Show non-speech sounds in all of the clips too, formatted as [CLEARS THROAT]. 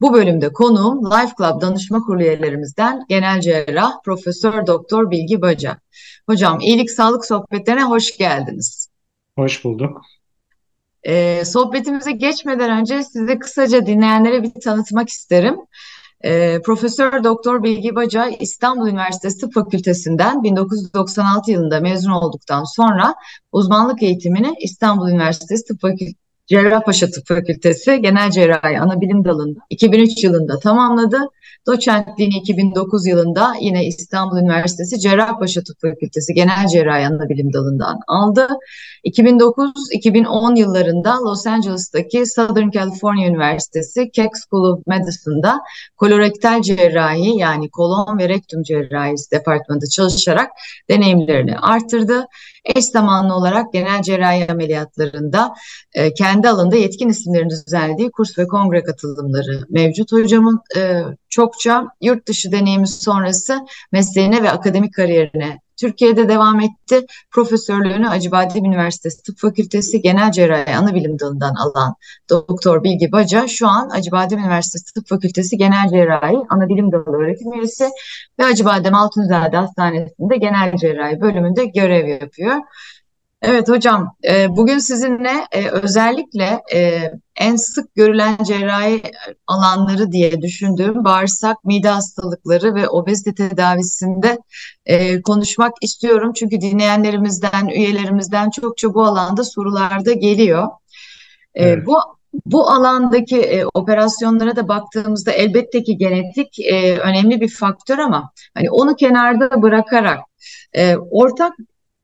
Bu bölümde konuğum Life Club danışma kurulu üyelerimizden genel cerrah Profesör Doktor Bilgi Baca. Hocam iyilik sağlık sohbetlerine hoş geldiniz. Hoş bulduk. Ee, sohbetimize geçmeden önce size kısaca dinleyenlere bir tanıtmak isterim. Ee, Profesör Doktor Bilgi Baca İstanbul Üniversitesi Tıp Fakültesinden 1996 yılında mezun olduktan sonra uzmanlık eğitimini İstanbul Üniversitesi Tıp Fakültesi Cerrahpaşa Tıp Fakültesi Genel Cerrahi Anabilim Dalı'nda 2003 yılında tamamladı. Doçentliğini 2009 yılında yine İstanbul Üniversitesi Cerrahpaşa Tıp Fakültesi Genel Cerrahi Anabilim Dalı'ndan aldı. 2009-2010 yıllarında Los Angeles'taki Southern California Üniversitesi Keck School of Medicine'da kolorektal cerrahi yani kolon ve rektum cerrahisi departmanında çalışarak deneyimlerini artırdı. Eş zamanlı olarak genel cerrahi ameliyatlarında e, kendi alanında yetkin isimlerin düzenlediği kurs ve kongre katılımları mevcut. Hocamın e, çokça yurt dışı deneyimi sonrası mesleğine ve akademik kariyerine Türkiye'de devam etti. Profesörlüğünü Acıbadem Üniversitesi Tıp Fakültesi Genel Cerrahi Anabilim Dalı'ndan alan Doktor Bilgi Baca şu an Acıbadem Üniversitesi Tıp Fakültesi Genel Cerrahi Anabilim Dalı öğretim üyesi ve Acıbadem Altunizade Hastanesi'nde Genel Cerrahi bölümünde görev yapıyor. Evet hocam, e, bugün sizinle e, özellikle e, en sık görülen cerrahi alanları diye düşündüğüm bağırsak, mide hastalıkları ve obezite tedavisinde konuşmak istiyorum. Çünkü dinleyenlerimizden, üyelerimizden çokça bu alanda sorular da geliyor. Evet. Bu bu alandaki e, operasyonlara da baktığımızda elbette ki genetik e, önemli bir faktör ama hani onu kenarda bırakarak e, ortak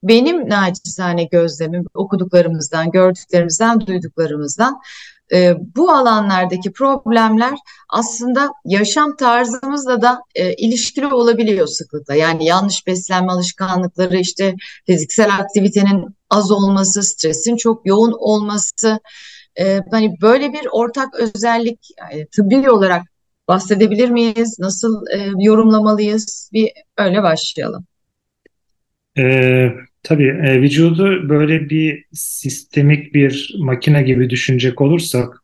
benim naçizane gözlemim okuduklarımızdan, gördüklerimizden, duyduklarımızdan e, bu alanlardaki problemler aslında yaşam tarzımızla da e, ilişkili olabiliyor sıklıkla. Yani yanlış beslenme alışkanlıkları, işte fiziksel aktivitenin az olması, stresin çok yoğun olması, e, hani böyle bir ortak özellik yani, tıbbi olarak bahsedebilir miyiz? Nasıl e, yorumlamalıyız? Bir öyle başlayalım. Ee, Tabii e, vücudu böyle bir sistemik bir makine gibi düşünecek olursak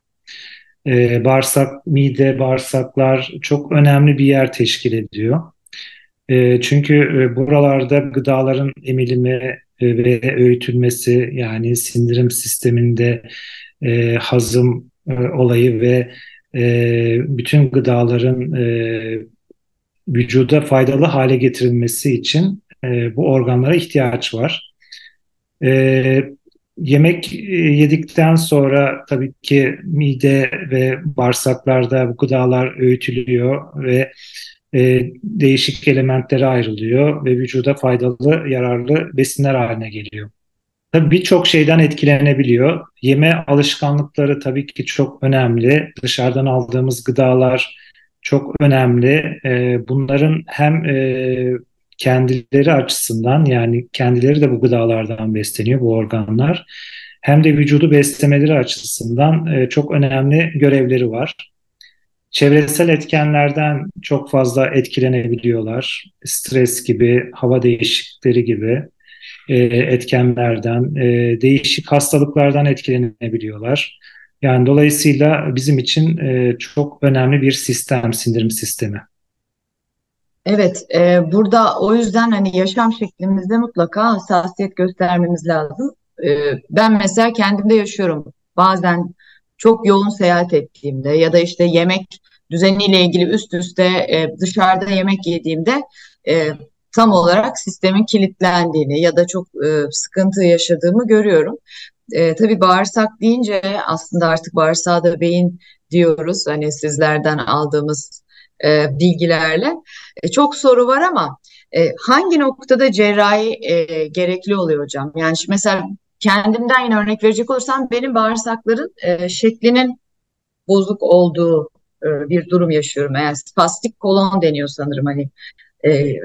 e, bağırsak, mide, bağırsaklar çok önemli bir yer teşkil ediyor. E, çünkü buralarda gıdaların emilimi ve öğütülmesi yani sindirim sisteminde hazım olayı ve bütün gıdaların vücuda faydalı hale getirilmesi için e, bu organlara ihtiyaç var. E, yemek e, yedikten sonra tabii ki mide ve bağırsaklarda bu gıdalar öğütülüyor ve e, değişik elementlere ayrılıyor ve vücuda faydalı, yararlı besinler haline geliyor. Tabii birçok şeyden etkilenebiliyor. Yeme alışkanlıkları tabii ki çok önemli. Dışarıdan aldığımız gıdalar çok önemli. E, bunların hem e, kendileri açısından yani kendileri de bu gıdalardan besleniyor bu organlar. Hem de vücudu beslemeleri açısından e, çok önemli görevleri var. Çevresel etkenlerden çok fazla etkilenebiliyorlar. Stres gibi, hava değişiklikleri gibi e, etkenlerden, e, değişik hastalıklardan etkilenebiliyorlar. Yani dolayısıyla bizim için çok önemli bir sistem, sindirim sistemi. Evet, e, burada o yüzden hani yaşam şeklimizde mutlaka hassasiyet göstermemiz lazım. E, ben mesela kendimde yaşıyorum. Bazen çok yoğun seyahat ettiğimde ya da işte yemek düzeniyle ilgili üst üste e, dışarıda yemek yediğimde e, tam olarak sistemin kilitlendiğini ya da çok e, sıkıntı yaşadığımı görüyorum. E, tabii bağırsak deyince aslında artık bağırsağı da beyin diyoruz. Hani sizlerden aldığımız e, bilgilerle. E, çok soru var ama e, hangi noktada cerrahi e, gerekli oluyor hocam? Yani mesela kendimden yine örnek verecek olursam benim bağırsakların e, şeklinin bozuk olduğu e, bir durum yaşıyorum. Yani spastik kolon deniyor sanırım hani e,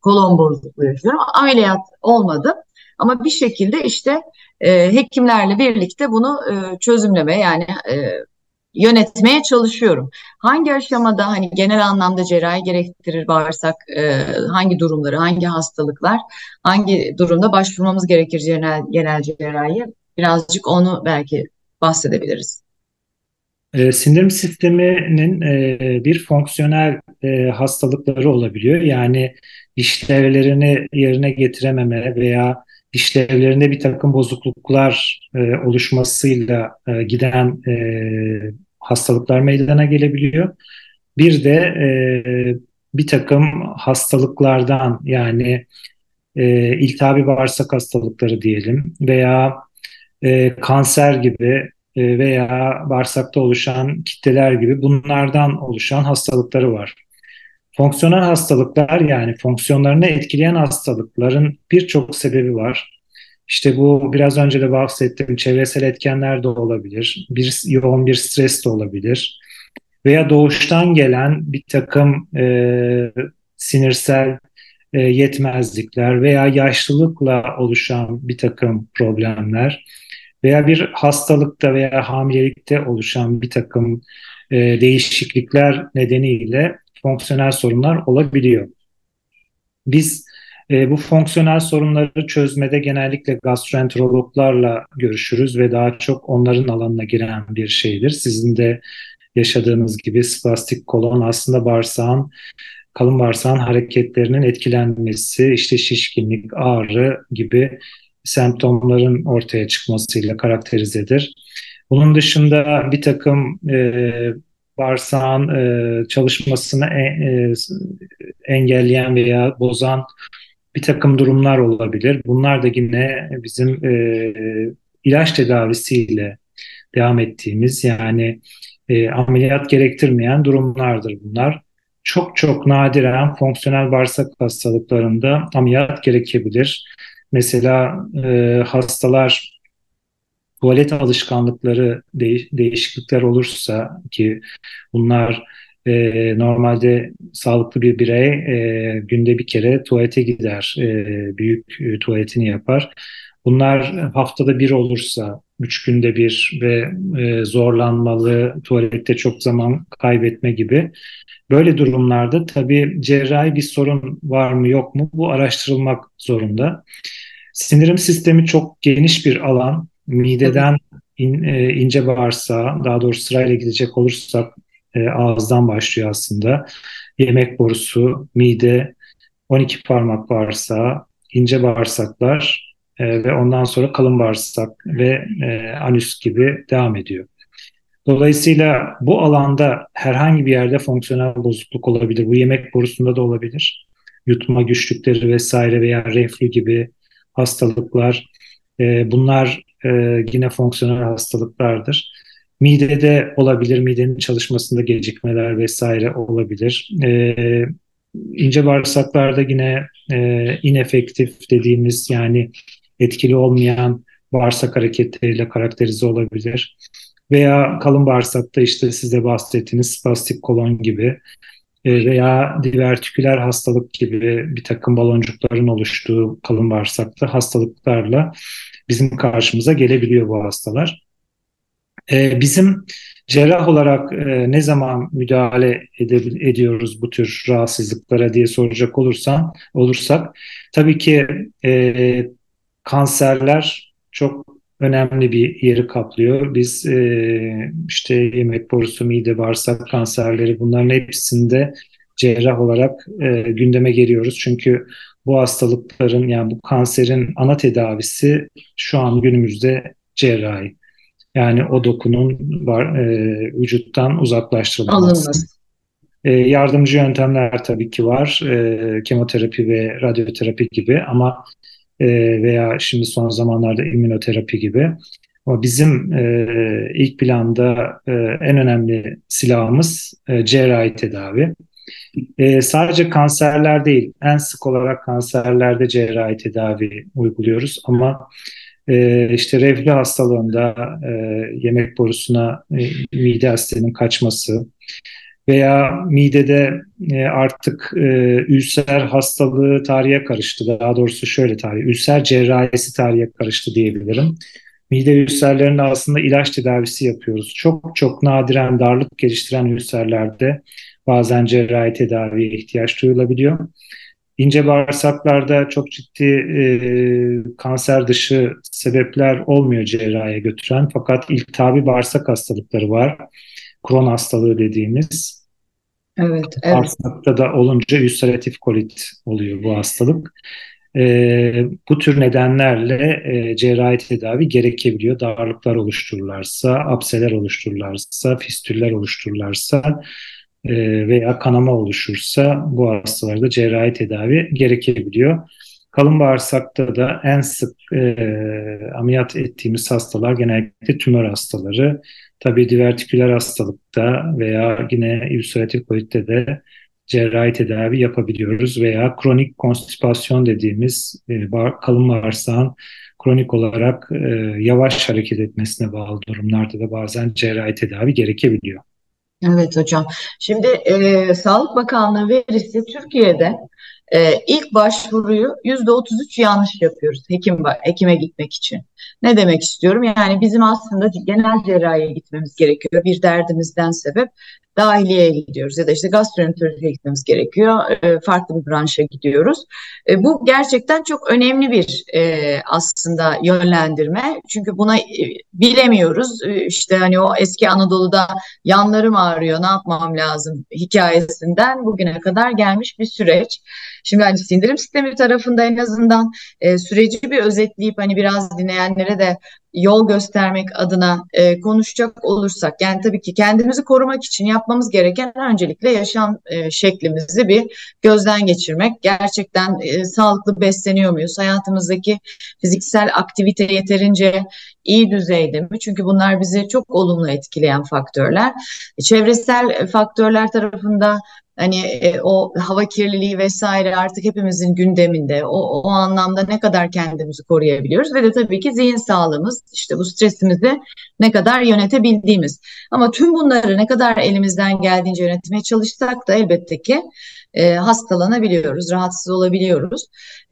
kolon bozukluğu yaşıyorum. Ameliyat olmadı ama bir şekilde işte e, hekimlerle birlikte bunu e, çözümleme yani e, yönetmeye çalışıyorum. Hangi aşamada hani genel anlamda cerrahi gerektirir bağırsak, e, hangi durumları, hangi hastalıklar, hangi durumda başvurmamız gerekir genel, genel cerrahiye birazcık onu belki bahsedebiliriz. E, sindirim sisteminin e, bir fonksiyonel e, hastalıkları olabiliyor. Yani işlevlerini yerine getirememe veya işlevlerinde bir takım bozukluklar oluşmasıyla giden hastalıklar meydana gelebiliyor. Bir de e, bir takım hastalıklardan yani e, iltihabi bağırsak hastalıkları diyelim veya e, kanser gibi e, veya bağırsakta oluşan kitleler gibi bunlardan oluşan hastalıkları var. Fonksiyonel hastalıklar yani fonksiyonlarını etkileyen hastalıkların birçok sebebi var. İşte bu biraz önce de bahsettiğim çevresel etkenler de olabilir, bir yoğun bir stres de olabilir veya doğuştan gelen bir takım e, sinirsel e, yetmezlikler veya yaşlılıkla oluşan bir takım problemler veya bir hastalıkta veya hamilelikte oluşan bir takım e, değişiklikler nedeniyle fonksiyonel sorunlar olabiliyor. Biz e, bu fonksiyonel sorunları çözmede genellikle gastroenterologlarla görüşürüz ve daha çok onların alanına giren bir şeydir. Sizin de yaşadığınız gibi spastik kolon aslında bağırsağın kalın bağırsağın hareketlerinin etkilenmesi, işte şişkinlik, ağrı gibi semptomların ortaya çıkmasıyla karakterizedir. Bunun dışında bir takım e, bağırsağın e, çalışmasını e, e, engelleyen veya bozan bir takım durumlar olabilir. Bunlar da yine bizim e, ilaç tedavisiyle devam ettiğimiz yani e, ameliyat gerektirmeyen durumlardır bunlar. Çok çok nadiren fonksiyonel bağırsak hastalıklarında ameliyat gerekebilir. Mesela e, hastalar tuvalet alışkanlıkları değiş, değişiklikler olursa ki bunlar e, normalde sağlıklı bir birey e, günde bir kere tuvalete gider, e, büyük e, tuvaletini yapar. Bunlar haftada bir olursa, üç günde bir ve e, zorlanmalı, tuvalette çok zaman kaybetme gibi. Böyle durumlarda tabii cerrahi bir sorun var mı yok mu bu araştırılmak zorunda. Sindirim sistemi çok geniş bir alan. Mideden in, e, ince bağırsağa, daha doğrusu sırayla gidecek olursak e, ağızdan başlıyor aslında. Yemek borusu, mide, 12 parmak bağırsağı, ince bağırsaklar e, ve ondan sonra kalın bağırsak ve e, anüs gibi devam ediyor. Dolayısıyla bu alanda herhangi bir yerde fonksiyonel bozukluk olabilir. Bu yemek borusunda da olabilir. Yutma güçlükleri vesaire veya reflü gibi hastalıklar. E, bunlar e, yine fonksiyonel hastalıklardır. Midede olabilir, midenin çalışmasında gecikmeler vesaire olabilir. E, ince bağırsaklarda yine e, inefektif dediğimiz yani etkili olmayan bağırsak hareketleriyle karakterize olabilir. Veya kalın bağırsakta işte size bahsettiğiniz spastik kolon gibi e, veya divertiküler hastalık gibi bir takım baloncukların oluştuğu kalın bağırsakta hastalıklarla bizim karşımıza gelebiliyor bu hastalar. E, bizim cerrah olarak e, ne zaman müdahale ediyoruz bu tür rahatsızlıklara diye soracak olursam olursak tabii ki e, kanserler çok önemli bir yeri kaplıyor. Biz e, işte yemek borusu, mide, bağırsak kanserleri bunların hepsinde cerrah olarak e, gündeme geliyoruz. Çünkü bu hastalıkların yani bu kanserin ana tedavisi şu an günümüzde cerrahi. Yani o dokunun var, e, vücuttan uzaklaştırılması. E, yardımcı yöntemler tabii ki var. E, kemoterapi ve radyoterapi gibi ama e, veya şimdi son zamanlarda immünoterapi gibi. Ama bizim e, ilk planda e, en önemli silahımız e, cerrahi tedavi. E, sadece kanserler değil, en sık olarak kanserlerde cerrahi tedavi uyguluyoruz ama e, işte reflü hastalığında yemek borusuna e, mide asitinin kaçması veya midede e, artık e, ülser hastalığı tarihe karıştı. Daha doğrusu şöyle tarih, ülser cerrahisi tarihe karıştı diyebilirim. Mide ülserlerinde aslında ilaç tedavisi yapıyoruz. Çok çok nadiren darlık geliştiren ülserlerde bazen cerrahi tedaviye ihtiyaç duyulabiliyor. İnce bağırsaklarda çok ciddi e, kanser dışı sebepler olmuyor cerrahiye götüren fakat iltihabi bağırsak hastalıkları var. Kron hastalığı dediğimiz. Evet, evet. Bağırsakta da olunca ülseratif kolit oluyor bu hastalık. E, bu tür nedenlerle e, cerrahi tedavi gerekebiliyor. Darlıklar oluştururlarsa, apseler oluştururlarsa, fistüller oluştururlarsa e, veya kanama oluşursa bu hastalarda cerrahi tedavi gerekebiliyor. Kalın bağırsakta da en sık e, ameliyat ettiğimiz hastalar genellikle tümör hastaları. Tabii divertiküler hastalıkta veya yine ülseratif kolitte de cerrahi tedavi yapabiliyoruz veya kronik konstipasyon dediğimiz e, kalın bağırsağın kronik olarak e, yavaş hareket etmesine bağlı durumlarda da bazen cerrahi tedavi gerekebiliyor. Evet hocam. Şimdi e, Sağlık Bakanlığı verisi Türkiye'de e, ilk başvuruyu yüzde 33 yanlış yapıyoruz hekim hekime gitmek için. Ne demek istiyorum? Yani bizim aslında genel cerrahiye gitmemiz gerekiyor bir derdimizden sebep dahiliyeye gidiyoruz ya da işte gastroenterolojiye gitmemiz gerekiyor. E, farklı bir branşa gidiyoruz. E, bu gerçekten çok önemli bir e, aslında yönlendirme. Çünkü buna e, bilemiyoruz. E, işte hani o eski Anadolu'da yanlarım ağrıyor ne yapmam lazım hikayesinden bugüne kadar gelmiş bir süreç. Şimdi hani sindirim sistemi tarafında en azından e, süreci bir özetleyip hani biraz dinleyenlere de yol göstermek adına e, konuşacak olursak yani tabii ki kendimizi korumak için yapmamız gereken öncelikle yaşam e, şeklimizi bir gözden geçirmek. Gerçekten e, sağlıklı besleniyor muyuz? Hayatımızdaki fiziksel aktivite yeterince iyi düzeyde mi? Çünkü bunlar bizi çok olumlu etkileyen faktörler. E, çevresel faktörler tarafında Hani e, o hava kirliliği vesaire artık hepimizin gündeminde. O, o anlamda ne kadar kendimizi koruyabiliyoruz ve de tabii ki zihin sağlığımız, işte bu stresimizi ne kadar yönetebildiğimiz. Ama tüm bunları ne kadar elimizden geldiğince yönetmeye çalışsak da elbette ki e, hastalanabiliyoruz, rahatsız olabiliyoruz.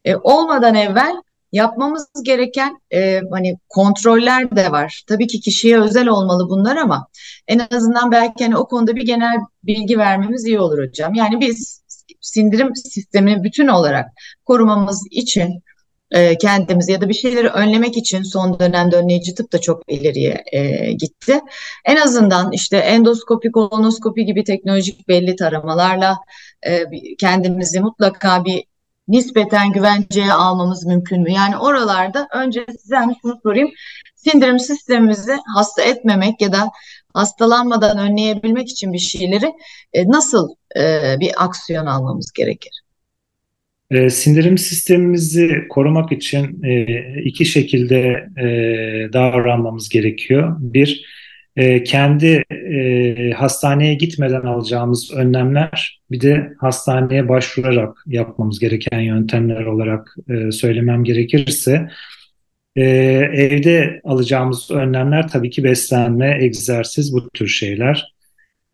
E, olmadan evvel yapmamız gereken e, hani kontroller de var. Tabii ki kişiye özel olmalı bunlar ama en azından belki hani o konuda bir genel bilgi vermemiz iyi olur hocam. Yani biz sindirim sistemini bütün olarak korumamız için e, kendimizi ya da bir şeyleri önlemek için son dönemde önleyici tıp da çok ileriye e, gitti. En azından işte endoskopi, kolonoskopi gibi teknolojik belli taramalarla e, kendimizi mutlaka bir nispeten güvenceye almamız mümkün mü? Yani oralarda önce size hani şunu sorayım. Sindirim sistemimizi hasta etmemek ya da hastalanmadan önleyebilmek için bir şeyleri e, nasıl e, bir aksiyon almamız gerekir? E, sindirim sistemimizi korumak için iki şekilde davranmamız gerekiyor. Bir, e, kendi e, hastaneye gitmeden alacağımız önlemler bir de hastaneye başvurarak yapmamız gereken yöntemler olarak e, söylemem gerekirse e, evde alacağımız önlemler tabii ki beslenme, egzersiz bu tür şeyler.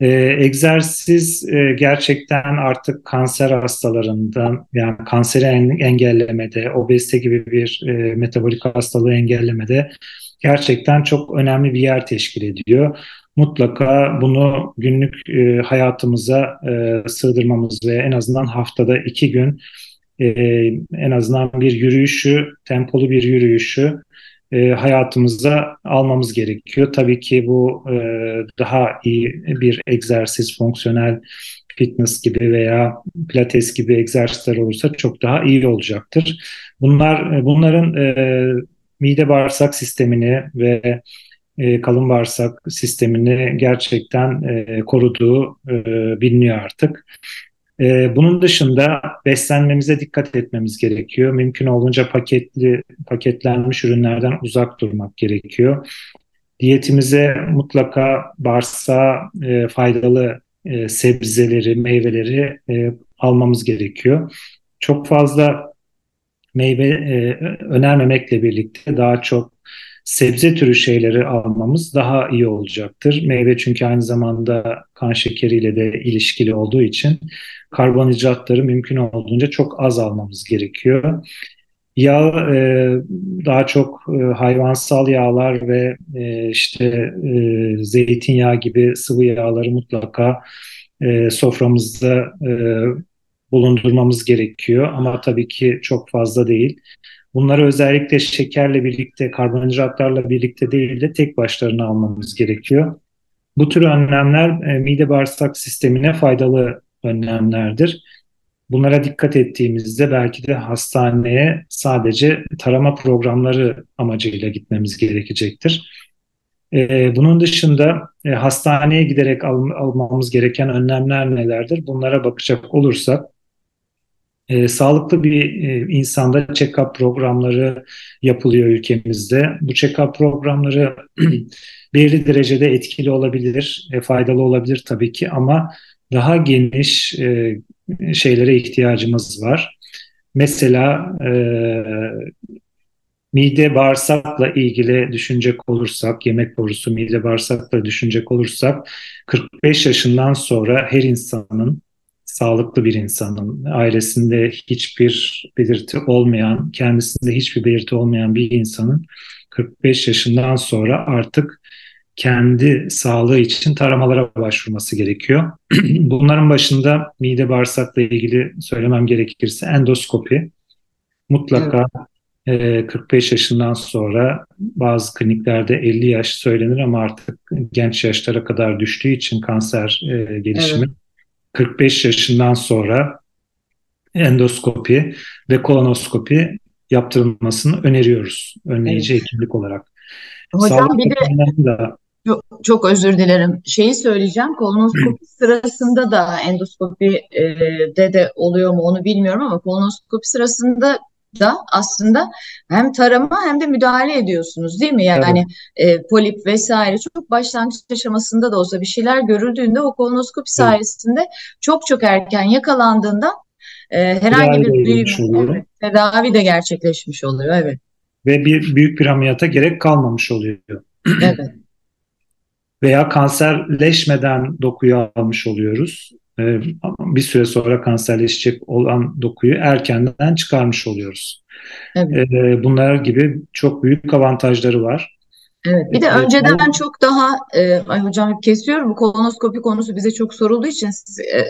E, egzersiz e, gerçekten artık kanser hastalarından yani kanseri engellemede, obezite gibi bir e, metabolik hastalığı engellemede gerçekten çok önemli bir yer teşkil ediyor. Mutlaka bunu günlük e, hayatımıza e, sığdırmamız ve en azından haftada iki gün e, en azından bir yürüyüşü, tempolu bir yürüyüşü e, hayatımıza almamız gerekiyor. Tabii ki bu e, daha iyi bir egzersiz, fonksiyonel fitness gibi veya pilates gibi egzersizler olursa çok daha iyi olacaktır. Bunlar bunların e, mide bağırsak sistemini ve e, kalın bağırsak sistemini gerçekten e, koruduğu e, biliniyor artık. E, bunun dışında beslenmemize dikkat etmemiz gerekiyor. Mümkün olduğunca paketli paketlenmiş ürünlerden uzak durmak gerekiyor. Diyetimize mutlaka bağırsağa e, faydalı e, sebzeleri, meyveleri e, almamız gerekiyor. Çok fazla meyve e, önermemekle birlikte daha çok sebze türü şeyleri almamız daha iyi olacaktır. Meyve çünkü aynı zamanda kan şekeriyle de ilişkili olduğu için karbonhidratları mümkün olduğunca çok az almamız gerekiyor. Yağ e, daha çok e, hayvansal yağlar ve e, işte e, zeytinyağı gibi sıvı yağları mutlaka e, soframızda e, bulundurmamız gerekiyor ama tabii ki çok fazla değil. Bunları özellikle şekerle birlikte, karbonhidratlarla birlikte değil de tek başlarına almamız gerekiyor. Bu tür önlemler e, mide bağırsak sistemine faydalı önlemlerdir. Bunlara dikkat ettiğimizde belki de hastaneye sadece tarama programları amacıyla gitmemiz gerekecektir. Ee, bunun dışında e, hastaneye giderek al, almamız gereken önlemler nelerdir? Bunlara bakacak olursak e, sağlıklı bir e, insanda check-up programları yapılıyor ülkemizde. Bu check-up programları [CLEARS THROAT] belirli derecede etkili olabilir, e, faydalı olabilir tabii ki ama daha geniş e, şeylere ihtiyacımız var. Mesela e, mide bağırsakla ilgili düşünecek olursak, yemek borusu mide bağırsakla düşünecek olursak 45 yaşından sonra her insanın sağlıklı bir insanın, ailesinde hiçbir belirti olmayan, kendisinde hiçbir belirti olmayan bir insanın 45 yaşından sonra artık kendi sağlığı için taramalara başvurması gerekiyor. [CLEARS THROAT] Bunların başında mide bağırsakla ilgili söylemem gerekirse endoskopi. Mutlaka evet. 45 yaşından sonra bazı kliniklerde 50 yaş söylenir ama artık genç yaşlara kadar düştüğü için kanser gelişimi evet. 45 yaşından sonra endoskopi ve kolonoskopi yaptırılmasını öneriyoruz önleyici evet. hekimlik olarak. Hocam Sağlık bir de da, çok, çok özür dilerim. Şeyi söyleyeceğim. Kolonoskopi [CLEARS THROAT] sırasında da endoskopi e, de de oluyor mu onu bilmiyorum ama kolonoskopi sırasında da aslında hem tarama hem de müdahale ediyorsunuz değil mi? Yani evet. e, polip vesaire çok başlangıç aşamasında da olsa bir şeyler görüldüğünde o kolonoskopi sayesinde evet. çok çok erken yakalandığında e, herhangi bir büyüme, tedavi de gerçekleşmiş oluyor. Evet. Ve bir büyük bir ameliyata gerek kalmamış oluyor. Evet. Veya kanserleşmeden dokuyu almış oluyoruz. Ee, bir süre sonra kanserleşecek olan dokuyu erkenden çıkarmış oluyoruz. Evet. Ee, bunlar gibi çok büyük avantajları var. Evet, bir de önceden evet. çok daha, e, ay hocam kesiyorum, bu kolonoskopi konusu bize çok sorulduğu için e,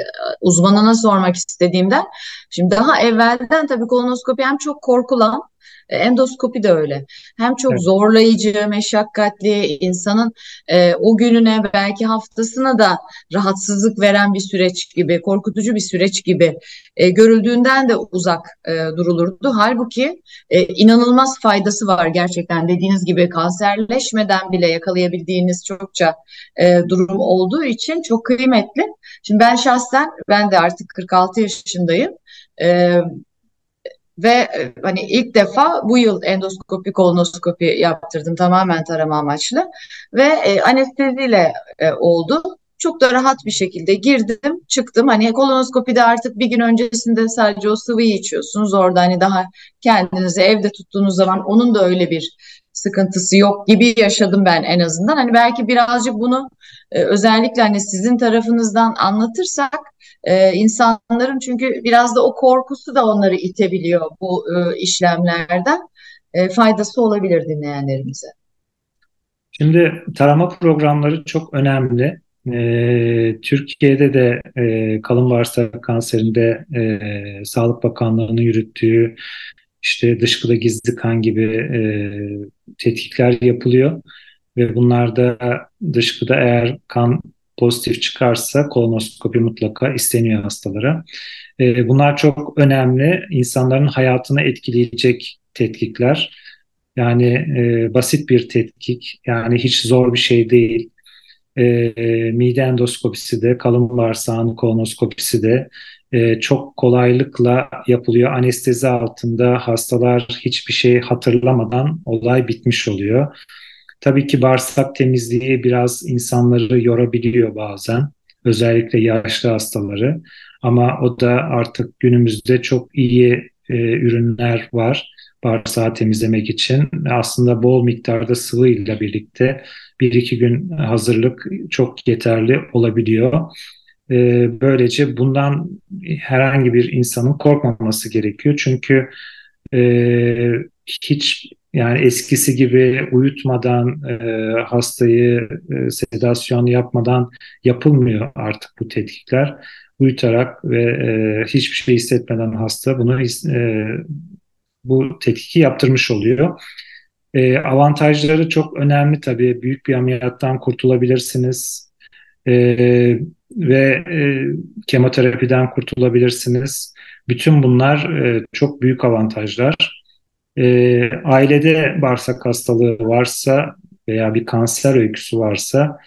uzmanına sormak istediğimden, şimdi daha evvelden tabii kolonoskopi hem çok korkulan e, endoskopi de öyle. Hem çok evet. zorlayıcı, meşakkatli, insanın e, o gününe belki haftasına da rahatsızlık veren bir süreç gibi, korkutucu bir süreç gibi e, görüldüğünden de uzak e, durulurdu. Halbuki e, inanılmaz faydası var gerçekten. Dediğiniz gibi kanserleşmeden bile yakalayabildiğiniz çokça e, durum olduğu için çok kıymetli. Şimdi ben şahsen, ben de artık 46 yaşındayım. E, ve e, hani ilk defa bu yıl endoskopi, kolonoskopi yaptırdım tamamen tarama amaçlı ve e, anesteziyle e, oldu. Çok da rahat bir şekilde girdim, çıktım. Hani kolonoskopide artık bir gün öncesinde sadece o sıvıyı içiyorsunuz. Orada hani daha kendinizi evde tuttuğunuz zaman onun da öyle bir sıkıntısı yok gibi yaşadım ben en azından. Hani belki birazcık bunu e, özellikle hani sizin tarafınızdan anlatırsak e, insanların çünkü biraz da o korkusu da onları itebiliyor bu e, işlemlerden. E, faydası olabilir dinleyenlerimize. Şimdi tarama programları çok önemli. E, Türkiye'de de e, kalın bağırsak kanserinde e, Sağlık Bakanlığı'nın yürüttüğü işte dışkıda gizli kan gibi e, tetkikler yapılıyor ve bunlarda dışkıda eğer kan pozitif çıkarsa kolonoskopi mutlaka isteniyor hastalara. E, bunlar çok önemli. insanların hayatını etkileyecek tetkikler. Yani e, basit bir tetkik, yani hiç zor bir şey değil. E, mide endoskopisi de, kalın bağırsağın kolonoskopisi de e, çok kolaylıkla yapılıyor. Anestezi altında hastalar hiçbir şey hatırlamadan olay bitmiş oluyor. Tabii ki bağırsak temizliği biraz insanları yorabiliyor bazen. Özellikle yaşlı hastaları. Ama o da artık günümüzde çok iyi e, ürünler var bağırsağı temizlemek için. Aslında bol miktarda sıvıyla birlikte bir iki gün hazırlık çok yeterli olabiliyor. E, böylece bundan herhangi bir insanın korkmaması gerekiyor. Çünkü e, hiç yani eskisi gibi uyutmadan e, hastayı e, sedasyon yapmadan yapılmıyor artık bu tetkikler. Uyutarak ve e, hiçbir şey hissetmeden hasta bunu e, bu tetkiki yaptırmış oluyor. E, avantajları çok önemli tabii. Büyük bir ameliyattan kurtulabilirsiniz e, ve e, kemoterapiden kurtulabilirsiniz. Bütün bunlar e, çok büyük avantajlar. E, ailede bağırsak hastalığı varsa veya bir kanser öyküsü varsa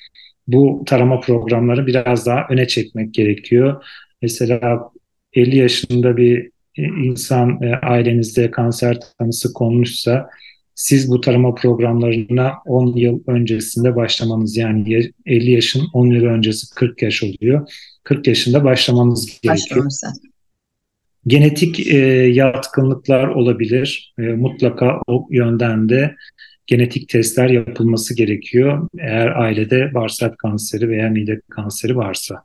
bu tarama programları biraz daha öne çekmek gerekiyor. Mesela 50 yaşında bir insan e, ailenizde kanser tanısı konmuşsa siz bu tarama programlarına 10 yıl öncesinde başlamanız yani 50 yaşın 10 yıl öncesi 40 yaş oluyor. 40 yaşında başlamanız gerekiyor. Başlamışsın. Genetik e, yatkınlıklar olabilir. E, mutlaka o yönden de genetik testler yapılması gerekiyor. Eğer ailede bağırsak kanseri veya mide kanseri varsa.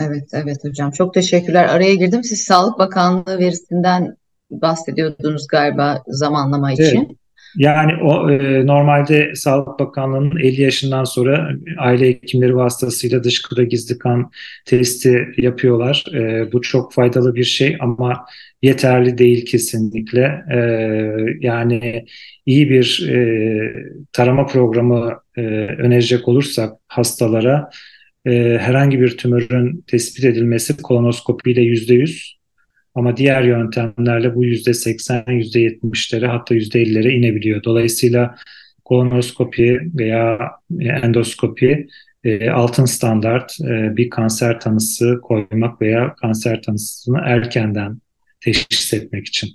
Evet, evet hocam. Çok teşekkürler. Araya girdim. Siz Sağlık Bakanlığı verisinden bahsediyordunuz galiba zamanlama için. Evet. Yani o e, normalde Sağlık Bakanlığı'nın 50 yaşından sonra aile hekimleri vasıtasıyla dışkıda gizli kan testi yapıyorlar. E, bu çok faydalı bir şey ama yeterli değil kesinlikle. E, yani iyi bir e, tarama programı e, önerecek olursak hastalara e, herhangi bir tümörün tespit edilmesi kolonoskopiyle yüzde yüz ama diğer yöntemlerle bu yüzde seksen, yüzde yetmişlere hatta yüzde ellilere inebiliyor. Dolayısıyla kolonoskopi veya endoskopi e, altın standart e, bir kanser tanısı koymak veya kanser tanısını erkenden teşhis etmek için.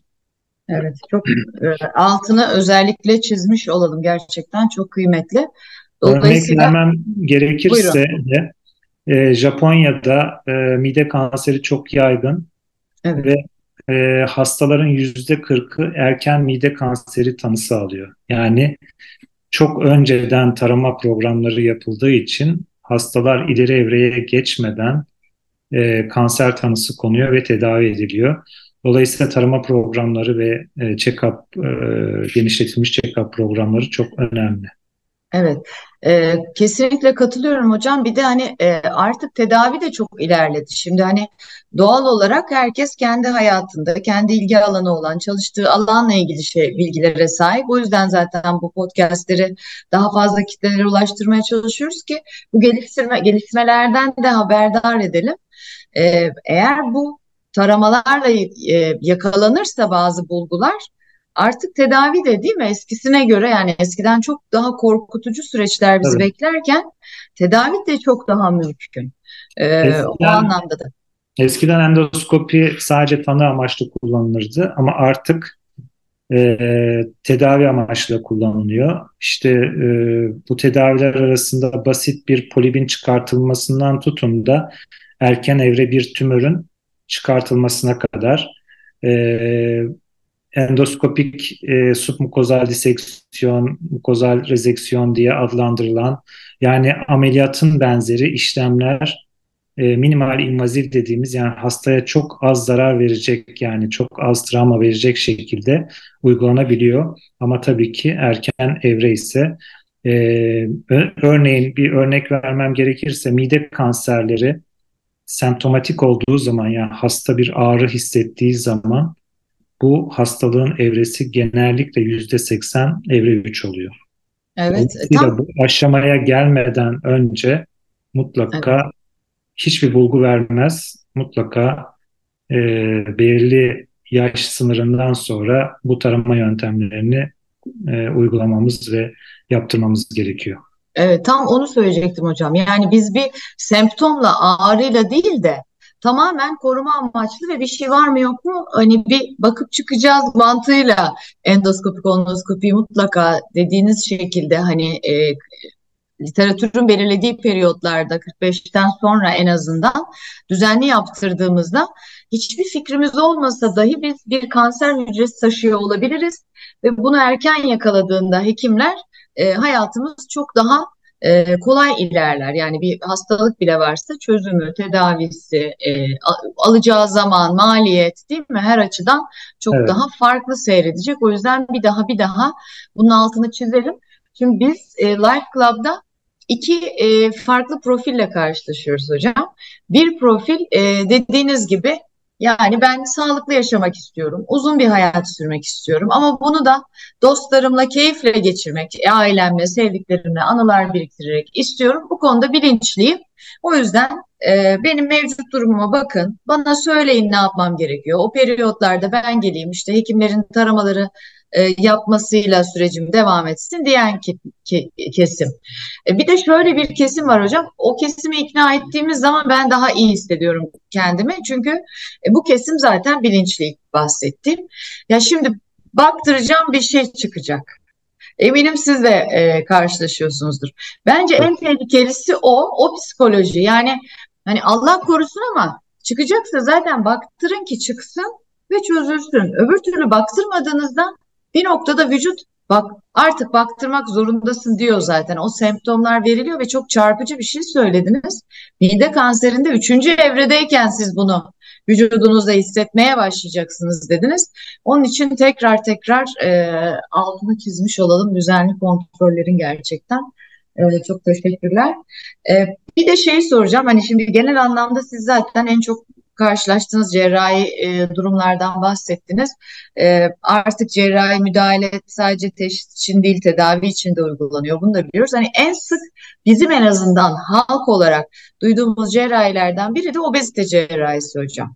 Evet, çok e, altını özellikle çizmiş olalım gerçekten çok kıymetli. Dolayısıyla Örnek vermem gerekirse de e, Japonya'da e, mide kanseri çok yaygın evet. ve e, hastaların yüzde kırkı erken mide kanseri tanısı alıyor. Yani çok önceden tarama programları yapıldığı için hastalar ileri evreye geçmeden e, kanser tanısı konuyor ve tedavi ediliyor. Dolayısıyla tarama programları ve e, check-up, e, genişletilmiş check-up programları çok önemli. Evet, e, kesinlikle katılıyorum hocam. Bir de hani e, artık tedavi de çok ilerledi. Şimdi hani doğal olarak herkes kendi hayatında, kendi ilgi alanı olan, çalıştığı alanla ilgili şey bilgilere sahip. O yüzden zaten bu podcastleri daha fazla kitlelere ulaştırmaya çalışıyoruz ki bu geliştirme gelişmelerden de haberdar edelim. E, eğer bu taramalarla e, yakalanırsa bazı bulgular artık tedavi de değil mi eskisine göre yani eskiden çok daha korkutucu süreçler bizi Tabii. beklerken tedavi de çok daha mümkün. Ee, eskiden, o anlamda da. Eskiden endoskopi sadece tanı amaçlı kullanılırdı ama artık e, tedavi amaçlı kullanılıyor. İşte e, bu tedaviler arasında basit bir polibin çıkartılmasından tutun da erken evre bir tümörün çıkartılmasına kadar e, endoskopik e, submukozal diseksiyon, mukozal rezeksiyon diye adlandırılan yani ameliyatın benzeri işlemler e, minimal invaziv dediğimiz yani hastaya çok az zarar verecek yani çok az travma verecek şekilde uygulanabiliyor. Ama tabii ki erken evre ise e, örneğin bir örnek vermem gerekirse mide kanserleri semptomatik olduğu zaman yani hasta bir ağrı hissettiği zaman bu hastalığın evresi genellikle yüzde seksen evre 3 oluyor. Evet. Tam... Bu aşamaya gelmeden önce mutlaka evet. hiçbir bulgu vermez. Mutlaka e, belirli yaş sınırından sonra bu tarama yöntemlerini e, uygulamamız ve yaptırmamız gerekiyor. Evet, tam onu söyleyecektim hocam. Yani biz bir semptomla, ağrıyla değil de tamamen koruma amaçlı ve bir şey var mı yok mu? Hani bir bakıp çıkacağız mantığıyla endoskopi kolonoskopi mutlaka dediğiniz şekilde hani e, literatürün belirlediği periyotlarda 45'ten sonra en azından düzenli yaptırdığımızda hiçbir fikrimiz olmasa dahi biz bir kanser hücresi taşıyor olabiliriz. Ve bunu erken yakaladığında hekimler e, hayatımız çok daha e, kolay ilerler. Yani bir hastalık bile varsa çözümü, tedavisi, e, alacağı zaman, maliyet değil mi? Her açıdan çok evet. daha farklı seyredecek. O yüzden bir daha bir daha bunun altını çizelim. Şimdi biz e, Life Club'da iki e, farklı profille karşılaşıyoruz hocam. Bir profil e, dediğiniz gibi yani ben sağlıklı yaşamak istiyorum, uzun bir hayat sürmek istiyorum ama bunu da dostlarımla keyifle geçirmek, ailemle, sevdiklerimle anılar biriktirerek istiyorum. Bu konuda bilinçliyim. O yüzden e, benim mevcut durumuma bakın, bana söyleyin ne yapmam gerekiyor. O periyotlarda ben geleyim işte hekimlerin taramaları e, yapmasıyla sürecim devam etsin diyen ke, ke, kesim. E, bir de şöyle bir kesim var hocam. O kesimi ikna ettiğimiz zaman ben daha iyi hissediyorum kendimi. Çünkü e, bu kesim zaten bilinçli bahsettiğim. Ya şimdi baktıracağım bir şey çıkacak. Eminim siz de e, karşılaşıyorsunuzdur. Bence en tehlikelisi o, o psikoloji. Yani hani Allah korusun ama çıkacaksa zaten baktırın ki çıksın ve çözülsün. Öbür türlü baktırmadığınızda bir noktada vücut bak artık baktırmak zorundasın diyor zaten. O semptomlar veriliyor ve çok çarpıcı bir şey söylediniz. Mide kanserinde üçüncü evredeyken siz bunu vücudunuzda hissetmeye başlayacaksınız dediniz. Onun için tekrar tekrar e, altını çizmiş olalım düzenli kontrollerin gerçekten. E, çok teşekkürler. E, bir de şey soracağım. Hani şimdi genel anlamda siz zaten en çok karşılaştığınız cerrahi e, durumlardan bahsettiniz. E, artık cerrahi müdahale sadece teşhis için değil tedavi için de uygulanıyor. Bunu da biliyoruz. Hani en sık bizim en azından halk olarak duyduğumuz cerrahilerden biri de obezite cerrahisi hocam.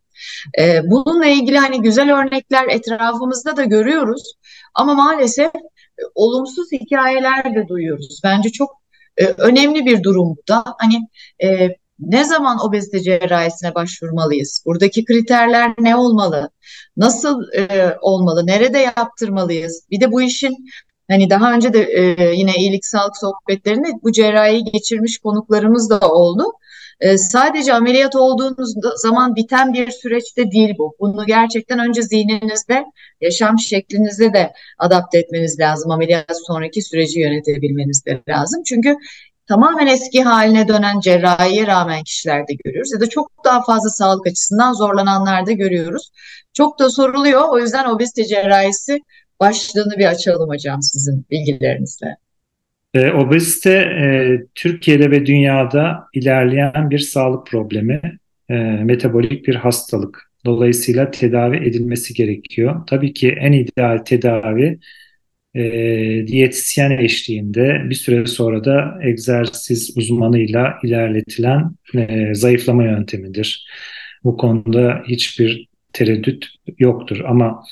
E, bununla ilgili hani güzel örnekler etrafımızda da görüyoruz. Ama maalesef e, olumsuz hikayeler de duyuyoruz. Bence çok e, önemli bir durum da. Hani e, ne zaman obezite cerrahisine başvurmalıyız? Buradaki kriterler ne olmalı? Nasıl e, olmalı? Nerede yaptırmalıyız? Bir de bu işin hani daha önce de e, yine iyilik sağlık sohbetlerinde bu cerrahi geçirmiş konuklarımız da oldu. E, sadece ameliyat olduğunuz zaman biten bir süreçte değil bu. Bunu gerçekten önce zihninizde, yaşam şeklinizde de adapte etmeniz lazım. Ameliyat sonraki süreci yönetebilmeniz de lazım. Çünkü tamamen eski haline dönen cerrahiye rağmen kişilerde görüyoruz ya da çok daha fazla sağlık açısından zorlananlarda görüyoruz. Çok da soruluyor. O yüzden obezite cerrahisi başlığını bir açalım hocam sizin bilgilerinizle. E, obezite e, Türkiye'de ve dünyada ilerleyen bir sağlık problemi, e, metabolik bir hastalık. Dolayısıyla tedavi edilmesi gerekiyor. Tabii ki en ideal tedavi e, diyetisyen eşliğinde bir süre sonra da egzersiz uzmanıyla ilerletilen e, zayıflama yöntemidir. Bu konuda hiçbir tereddüt yoktur ama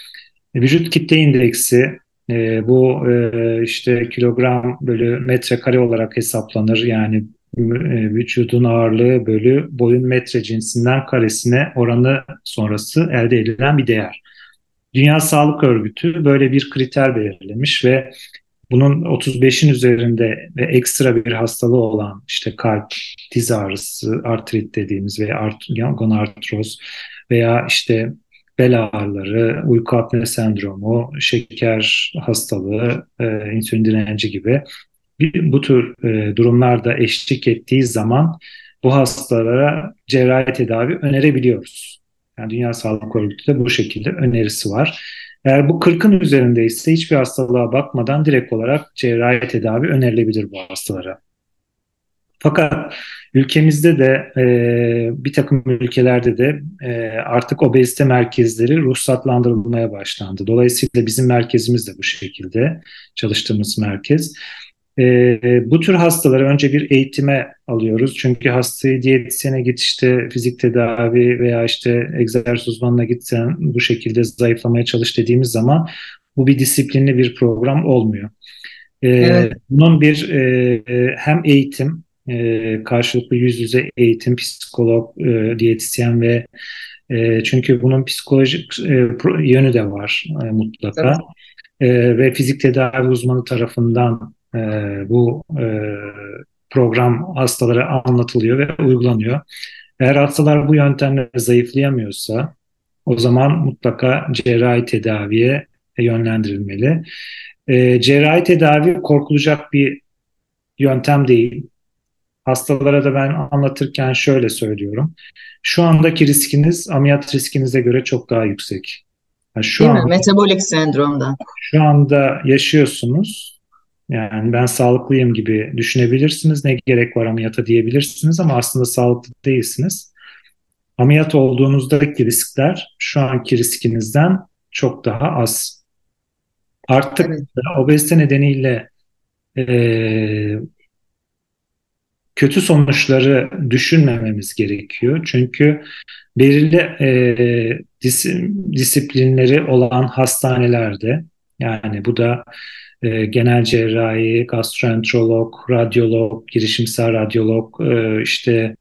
vücut kitle indeksi e, bu e, işte kilogram bölü metrekare olarak hesaplanır. Yani e, vücudun ağırlığı bölü boyun metre cinsinden karesine oranı sonrası elde edilen bir değer. Dünya Sağlık Örgütü böyle bir kriter belirlemiş ve bunun 35'in üzerinde ve ekstra bir hastalığı olan işte kalp, diz ağrısı, artrit dediğimiz veya art, gonartroz veya işte bel ağrıları, uyku apne sendromu, şeker hastalığı, e, insülin direnci gibi bir, bu tür e, durumlarda eşlik ettiği zaman bu hastalara cerrahi tedavi önerebiliyoruz. Yani Dünya Sağlık Örgütü de bu şekilde önerisi var. Eğer bu 40'ın üzerindeyse hiçbir hastalığa bakmadan direkt olarak cerrahi tedavi önerilebilir bu hastalara. Fakat ülkemizde de e, bir takım ülkelerde de e, artık obezite merkezleri ruhsatlandırılmaya başlandı. Dolayısıyla bizim merkezimiz de bu şekilde çalıştığımız merkez. E, bu tür hastaları önce bir eğitime alıyoruz. Çünkü hastayı diyetisyene git işte fizik tedavi veya işte egzersiz uzmanına gitsen bu şekilde zayıflamaya çalış dediğimiz zaman bu bir disiplinli bir program olmuyor. E, evet. Bunun bir e, hem eğitim, e, karşılıklı yüz yüze eğitim, psikolog, e, diyetisyen ve e, çünkü bunun psikolojik e, yönü de var e, mutlaka. Evet. E, ve fizik tedavi uzmanı tarafından e, bu e, program hastalara anlatılıyor ve uygulanıyor. Eğer hastalar bu yöntemle zayıflayamıyorsa o zaman mutlaka cerrahi tedaviye yönlendirilmeli. E, cerrahi tedavi korkulacak bir yöntem değil. Hastalara da ben anlatırken şöyle söylüyorum. Şu andaki riskiniz ameliyat riskinize göre çok daha yüksek. Yani şu Değil anda, mi? Metabolik sendromda. Şu anda yaşıyorsunuz. Yani ben sağlıklıyım gibi düşünebilirsiniz. Ne gerek var ameliyata diyebilirsiniz ama aslında sağlıklı değilsiniz. Ameliyat olduğunuzdaki riskler şu anki riskinizden çok daha az. Artık evet. obezite nedeniyle e, kötü sonuçları düşünmememiz gerekiyor. Çünkü belirli e, dis, disiplinleri olan hastanelerde yani bu da e, genel cerrahi, gastroenterolog, radyolog, girişimsel radyolog, e, işte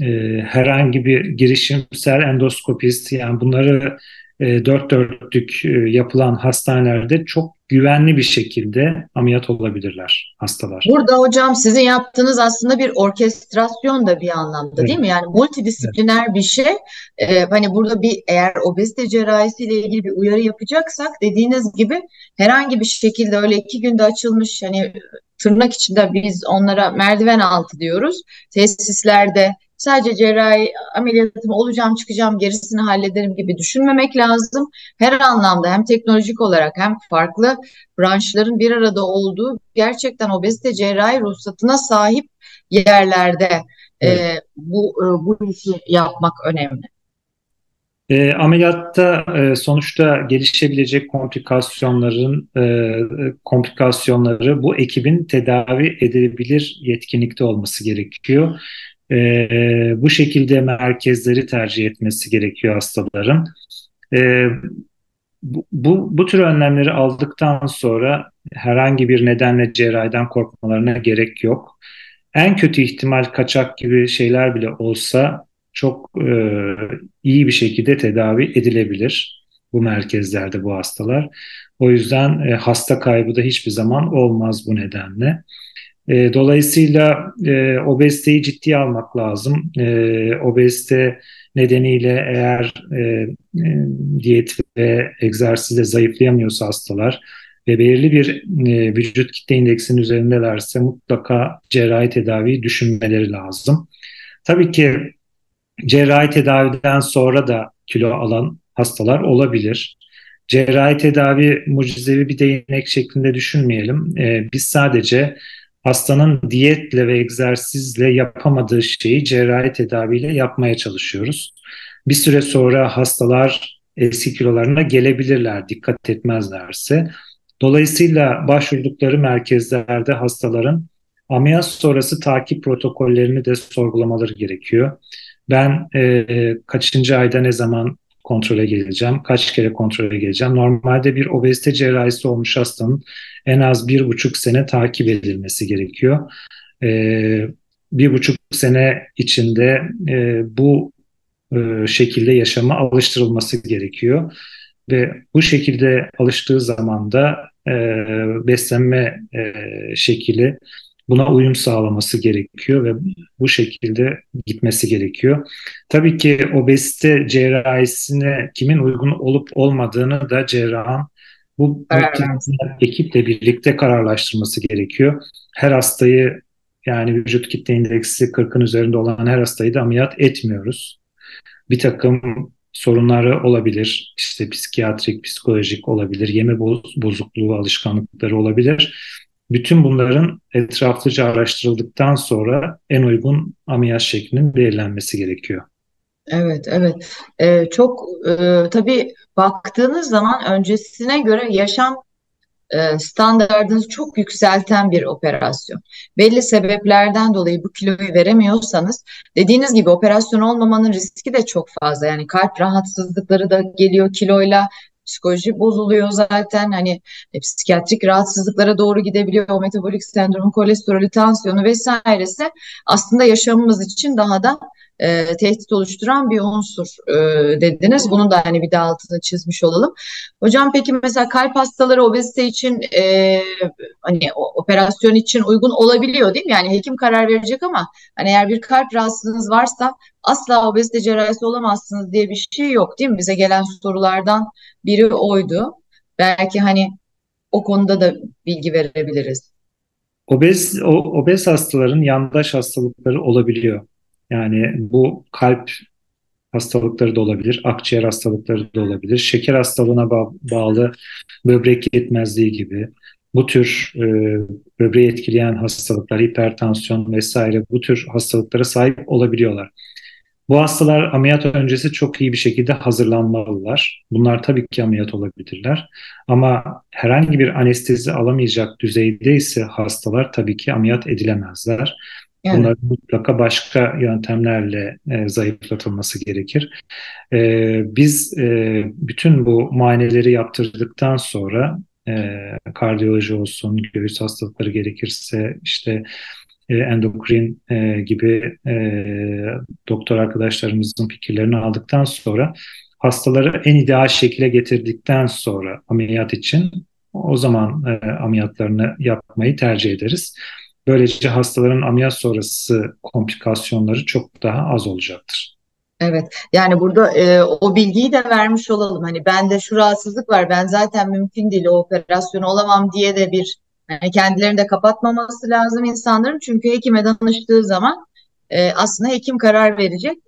e, herhangi bir girişimsel endoskopist. Yani bunları e, dört dörtlük e, yapılan hastanelerde çok güvenli bir şekilde ameliyat olabilirler hastalar. Burada hocam sizin yaptığınız aslında bir orkestrasyon da bir anlamda evet. değil mi? Yani multidisipliner evet. bir şey. Ee, hani burada bir eğer obezite cerrahisiyle ilgili bir uyarı yapacaksak dediğiniz gibi herhangi bir şekilde öyle iki günde açılmış hani tırnak içinde biz onlara merdiven altı diyoruz. Tesislerde sadece cerrahi ameliyatım olacağım çıkacağım gerisini hallederim gibi düşünmemek lazım. Her anlamda hem teknolojik olarak hem farklı branşların bir arada olduğu gerçekten obezite cerrahi ruhsatına sahip yerlerde e, evet. e, bu e, bu işi yapmak önemli. E, ameliyatta e, sonuçta gelişebilecek komplikasyonların e, komplikasyonları bu ekibin tedavi edilebilir yetkinlikte olması gerekiyor e, bu şekilde merkezleri tercih etmesi gerekiyor hastaların. E, bu, bu, bu tür önlemleri aldıktan sonra herhangi bir nedenle cerrahiden korkmalarına gerek yok. En kötü ihtimal kaçak gibi şeyler bile olsa çok e, iyi bir şekilde tedavi edilebilir bu merkezlerde bu hastalar. O yüzden e, hasta kaybı da hiçbir zaman olmaz bu nedenle. E, dolayısıyla e, obeziteyi ciddiye almak lazım. E, obezite nedeniyle eğer e, e, diyet ve egzersizle zayıflayamıyorsa hastalar ve belirli bir e, vücut kitle indeksinin üzerindelerse mutlaka cerrahi tedaviyi düşünmeleri lazım. Tabii ki cerrahi tedaviden sonra da kilo alan hastalar olabilir. Cerrahi tedavi mucizevi bir değnek şeklinde düşünmeyelim. E, biz sadece hastanın diyetle ve egzersizle yapamadığı şeyi cerrahi tedaviyle yapmaya çalışıyoruz. Bir süre sonra hastalar eski kilolarına gelebilirler dikkat etmezlerse. Dolayısıyla başvurdukları merkezlerde hastaların ameliyat sonrası takip protokollerini de sorgulamaları gerekiyor. Ben e, kaçıncı ayda ne zaman kontrole geleceğim, kaç kere kontrole geleceğim. Normalde bir obezite cerrahisi olmuş hastanın en az bir buçuk sene takip edilmesi gerekiyor. Ee, bir buçuk sene içinde e, bu e, şekilde yaşama alıştırılması gerekiyor. Ve bu şekilde alıştığı zaman da e, beslenme e, şekli buna uyum sağlaması gerekiyor ve bu şekilde gitmesi gerekiyor. Tabii ki obezite cerrahisine kimin uygun olup olmadığını da cerrahın bu ekiple birlikte kararlaştırması gerekiyor. Her hastayı yani vücut kitle indeksi 40'ın üzerinde olan her hastayı da ameliyat etmiyoruz. Bir takım sorunları olabilir. İşte psikiyatrik, psikolojik olabilir, yeme bozukluğu alışkanlıkları olabilir. Bütün bunların etraflıca araştırıldıktan sonra en uygun ameliyat şeklinin belirlenmesi gerekiyor. Evet, evet. Ee, çok e, tabii baktığınız zaman öncesine göre yaşam e, standartınızı çok yükselten bir operasyon. Belli sebeplerden dolayı bu kiloyu veremiyorsanız dediğiniz gibi operasyon olmamanın riski de çok fazla. Yani kalp rahatsızlıkları da geliyor kiloyla, psikoloji bozuluyor zaten. Hani e, psikiyatrik rahatsızlıklara doğru gidebiliyor. O metabolik sendromu, kolesterolü, tansiyonu vesairesi aslında yaşamımız için daha da e, tehdit oluşturan bir unsur e, dediniz. Bunun da hani bir daha altını çizmiş olalım. Hocam peki mesela kalp hastaları obezite için e, hani operasyon için uygun olabiliyor değil mi? Yani hekim karar verecek ama hani eğer bir kalp rahatsızlığınız varsa asla obezite cerrahisi olamazsınız diye bir şey yok değil mi? Bize gelen sorulardan biri oydu. Belki hani o konuda da bilgi verebiliriz. Obez, o, obez hastaların yandaş hastalıkları olabiliyor. Yani bu kalp hastalıkları da olabilir, akciğer hastalıkları da olabilir, şeker hastalığına ba- bağlı böbrek yetmezliği gibi bu tür e, böbreği etkileyen hastalıklar, hipertansiyon vesaire bu tür hastalıklara sahip olabiliyorlar. Bu hastalar ameliyat öncesi çok iyi bir şekilde hazırlanmalılar. Bunlar tabii ki ameliyat olabilirler. Ama herhangi bir anestezi alamayacak düzeyde ise hastalar tabii ki ameliyat edilemezler. Evet. Bunların mutlaka başka yöntemlerle e, zayıflatılması gerekir. E, biz e, bütün bu muayeneleri yaptırdıktan sonra e, kardiyoloji olsun, göğüs hastalıkları gerekirse işte e, endokrin e, gibi e, doktor arkadaşlarımızın fikirlerini aldıktan sonra hastaları en ideal şekilde getirdikten sonra ameliyat için o zaman e, ameliyatlarını yapmayı tercih ederiz. Böylece hastaların ameliyat sonrası komplikasyonları çok daha az olacaktır. Evet yani burada e, o bilgiyi de vermiş olalım. Hani bende şu rahatsızlık var ben zaten mümkün değil o operasyonu olamam diye de bir yani kendilerini de kapatmaması lazım insanların. Çünkü hekime danıştığı zaman e, aslında hekim karar verecek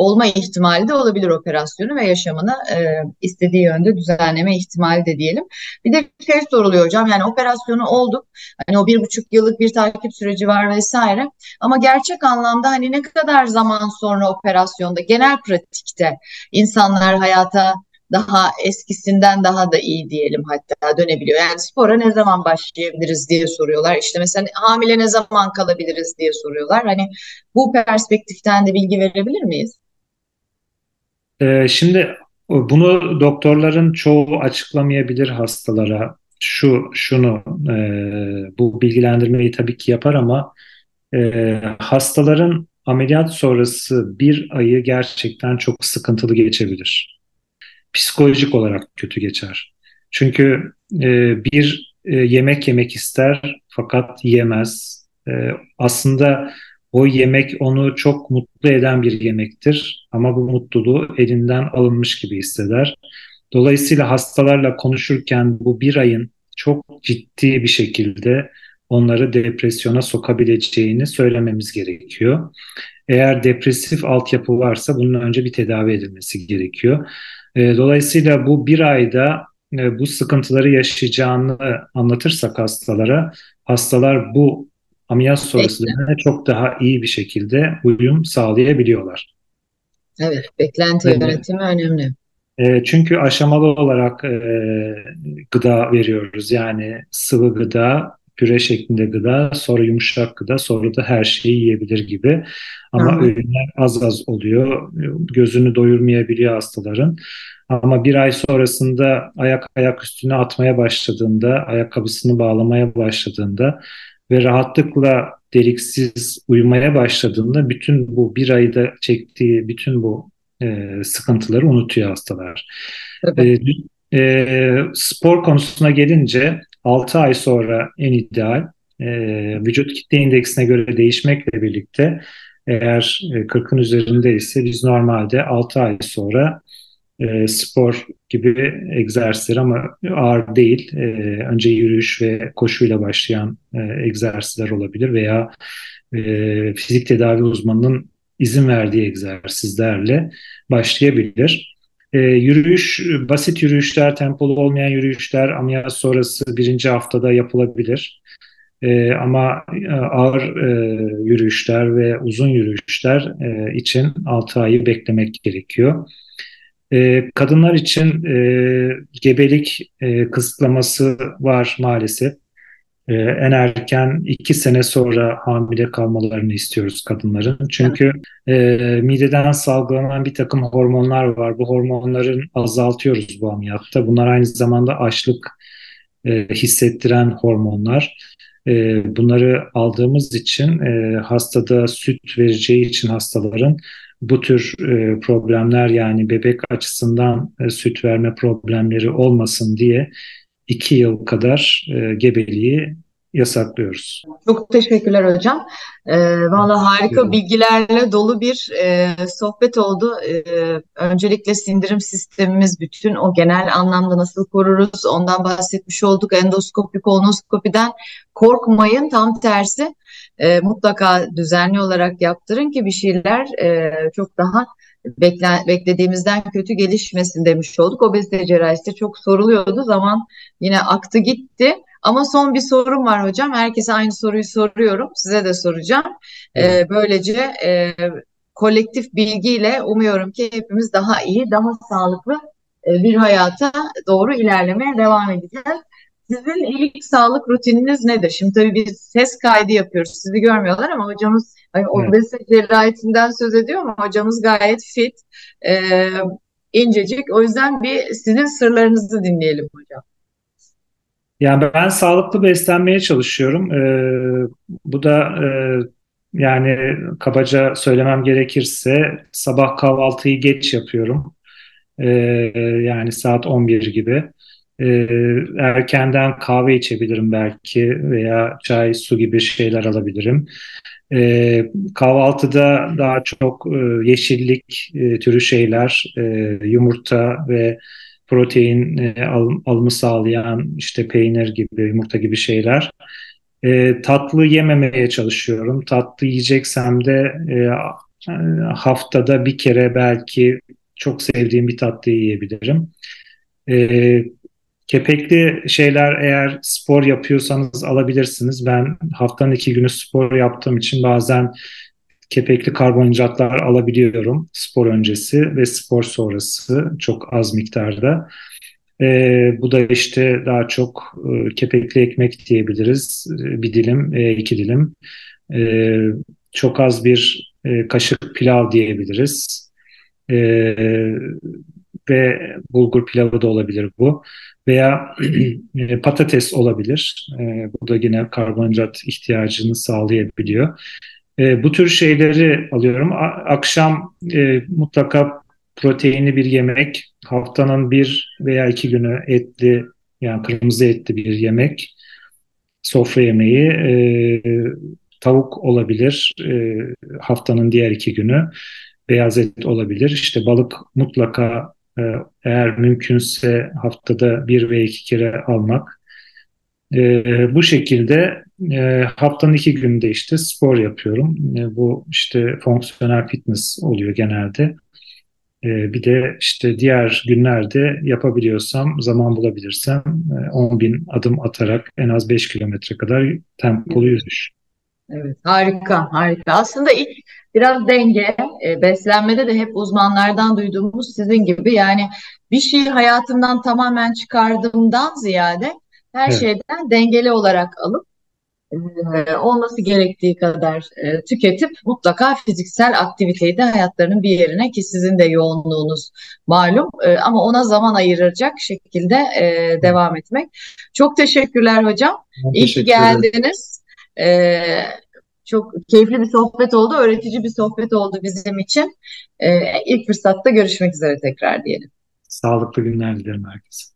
olma ihtimali de olabilir operasyonu ve yaşamını e, istediği yönde düzenleme ihtimali de diyelim. Bir de şey soruluyor hocam yani operasyonu olduk hani o bir buçuk yıllık bir takip süreci var vesaire ama gerçek anlamda hani ne kadar zaman sonra operasyonda genel pratikte insanlar hayata daha eskisinden daha da iyi diyelim hatta dönebiliyor. Yani spora ne zaman başlayabiliriz diye soruyorlar. İşte mesela hamile ne zaman kalabiliriz diye soruyorlar. Hani bu perspektiften de bilgi verebilir miyiz? Ee, şimdi bunu doktorların çoğu açıklamayabilir hastalara. Şu, şunu, e, bu bilgilendirmeyi tabii ki yapar ama e, hastaların ameliyat sonrası bir ayı gerçekten çok sıkıntılı geçebilir psikolojik olarak kötü geçer. Çünkü e, bir e, yemek yemek ister fakat yemez. E, aslında o yemek onu çok mutlu eden bir yemektir ama bu mutluluğu elinden alınmış gibi hisseder. Dolayısıyla hastalarla konuşurken bu bir ayın çok ciddi bir şekilde onları depresyona sokabileceğini söylememiz gerekiyor. Eğer depresif altyapı varsa bunun önce bir tedavi edilmesi gerekiyor. E, dolayısıyla bu bir ayda e, bu sıkıntıları yaşayacağını anlatırsak hastalara, hastalar bu ameliyat sonrası çok daha iyi bir şekilde uyum sağlayabiliyorlar. Evet, beklenti evet. yönetimi önemli. E, çünkü aşamalı olarak e, gıda veriyoruz. Yani sıvı gıda, püre şeklinde gıda, sonra yumuşak gıda, sonra da her şeyi yiyebilir gibi. Ama Hı. öğünler az az oluyor. Gözünü doyurmayabiliyor hastaların. Ama bir ay sonrasında ayak ayak üstüne atmaya başladığında, ayakkabısını bağlamaya başladığında ve rahatlıkla deliksiz uyumaya başladığında bütün bu bir ayda çektiği bütün bu e, sıkıntıları unutuyor hastalar. Evet. E, e, spor konusuna gelince 6 ay sonra en ideal e, vücut kitle indeksine göre değişmekle birlikte eğer 40'ın e, üzerindeyse biz normalde 6 ay sonra e, spor gibi egzersizler ama ağır değil. E, önce yürüyüş ve koşuyla başlayan e, egzersizler olabilir veya e, fizik tedavi uzmanının izin verdiği egzersizlerle başlayabilir. E, yürüyüş, basit yürüyüşler, tempolu olmayan yürüyüşler ameliyat sonrası birinci haftada yapılabilir. E, ama e, ağır e, yürüyüşler ve uzun yürüyüşler e, için 6 ayı beklemek gerekiyor. E, kadınlar için e, gebelik e, kısıtlaması var maalesef. E, en erken iki sene sonra hamile kalmalarını istiyoruz kadınların. Çünkü e, mideden salgılanan bir takım hormonlar var. Bu hormonların azaltıyoruz bu ameliyatta. Bunlar aynı zamanda açlık e, hissettiren hormonlar. E, bunları aldığımız için e, hastada süt vereceği için hastaların bu tür e, problemler yani bebek açısından e, süt verme problemleri olmasın diye iki yıl kadar e, gebeliği yasaklıyoruz. Çok teşekkürler hocam. Ee, Valla harika bilgilerle dolu bir e, sohbet oldu. E, öncelikle sindirim sistemimiz bütün o genel anlamda nasıl koruruz ondan bahsetmiş olduk. Endoskopi, kolonoskopiden korkmayın tam tersi e, mutlaka düzenli olarak yaptırın ki bir şeyler e, çok daha bekle, beklediğimizden kötü gelişmesin demiş olduk. Obezite cerrahisi çok soruluyordu. Zaman yine aktı gitti. Ama son bir sorum var hocam. Herkese aynı soruyu soruyorum. Size de soracağım. Ee, böylece e, kolektif bilgiyle umuyorum ki hepimiz daha iyi, daha sağlıklı e, bir hayata doğru ilerlemeye devam edeceğiz. Sizin ilk sağlık rutininiz nedir? Şimdi tabii biz ses kaydı yapıyoruz. Sizi görmüyorlar ama hocamız hani evet. obezite cerrahisinden söz ediyor ama hocamız gayet fit, e, incecik. O yüzden bir sizin sırlarınızı dinleyelim hocam. Yani ben sağlıklı beslenmeye çalışıyorum. Ee, bu da e, yani kabaca söylemem gerekirse sabah kahvaltıyı geç yapıyorum. Ee, yani saat 11 gibi. Ee, erkenden kahve içebilirim belki veya çay, su gibi şeyler alabilirim. Ee, kahvaltıda daha çok e, yeşillik e, türü şeyler, e, yumurta ve protein e, al, alımı sağlayan işte peynir gibi, yumurta gibi şeyler. E, tatlı yememeye çalışıyorum. Tatlı yiyeceksem de e, haftada bir kere belki çok sevdiğim bir tatlı yiyebilirim. E, kepekli şeyler eğer spor yapıyorsanız alabilirsiniz. Ben haftanın iki günü spor yaptığım için bazen kepekli karbonhidratlar alabiliyorum spor öncesi ve spor sonrası çok az miktarda. E, bu da işte daha çok e, kepekli ekmek diyebiliriz. E, bir dilim, e, iki dilim. E, çok az bir e, kaşık pilav diyebiliriz. E, ve bulgur pilavı da olabilir bu. Veya [CLEARS THROAT] e, patates olabilir. E, bu da yine karbonhidrat ihtiyacını sağlayabiliyor. E, bu tür şeyleri alıyorum. Akşam e, mutlaka proteinli bir yemek, haftanın bir veya iki günü etli, yani kırmızı etli bir yemek, sofra yemeği, tavuk olabilir haftanın diğer iki günü, beyaz et olabilir. İşte balık mutlaka eğer mümkünse haftada bir ve iki kere almak. E, bu şekilde e, haftanın iki günde işte spor yapıyorum. E, bu işte fonksiyonel fitness oluyor genelde. E, bir de işte diğer günlerde yapabiliyorsam, zaman bulabilirsem e, 10 bin adım atarak en az 5 kilometre kadar tempolu yürüyüş. Evet, harika, harika. Aslında ilk biraz denge, e, beslenmede de hep uzmanlardan duyduğumuz sizin gibi yani bir şeyi hayatımdan tamamen çıkardığımdan ziyade her evet. şeyden dengeli olarak alıp e, olması gerektiği kadar e, tüketip mutlaka fiziksel aktiviteyi de hayatlarının bir yerine ki sizin de yoğunluğunuz malum e, ama ona zaman ayıracak şekilde e, devam etmek. Çok teşekkürler hocam. Ben İyi ki geldiniz. E, çok keyifli bir sohbet oldu, öğretici bir sohbet oldu bizim için. E, ilk fırsatta görüşmek üzere tekrar diyelim. Sağlıklı günler dilerim herkese.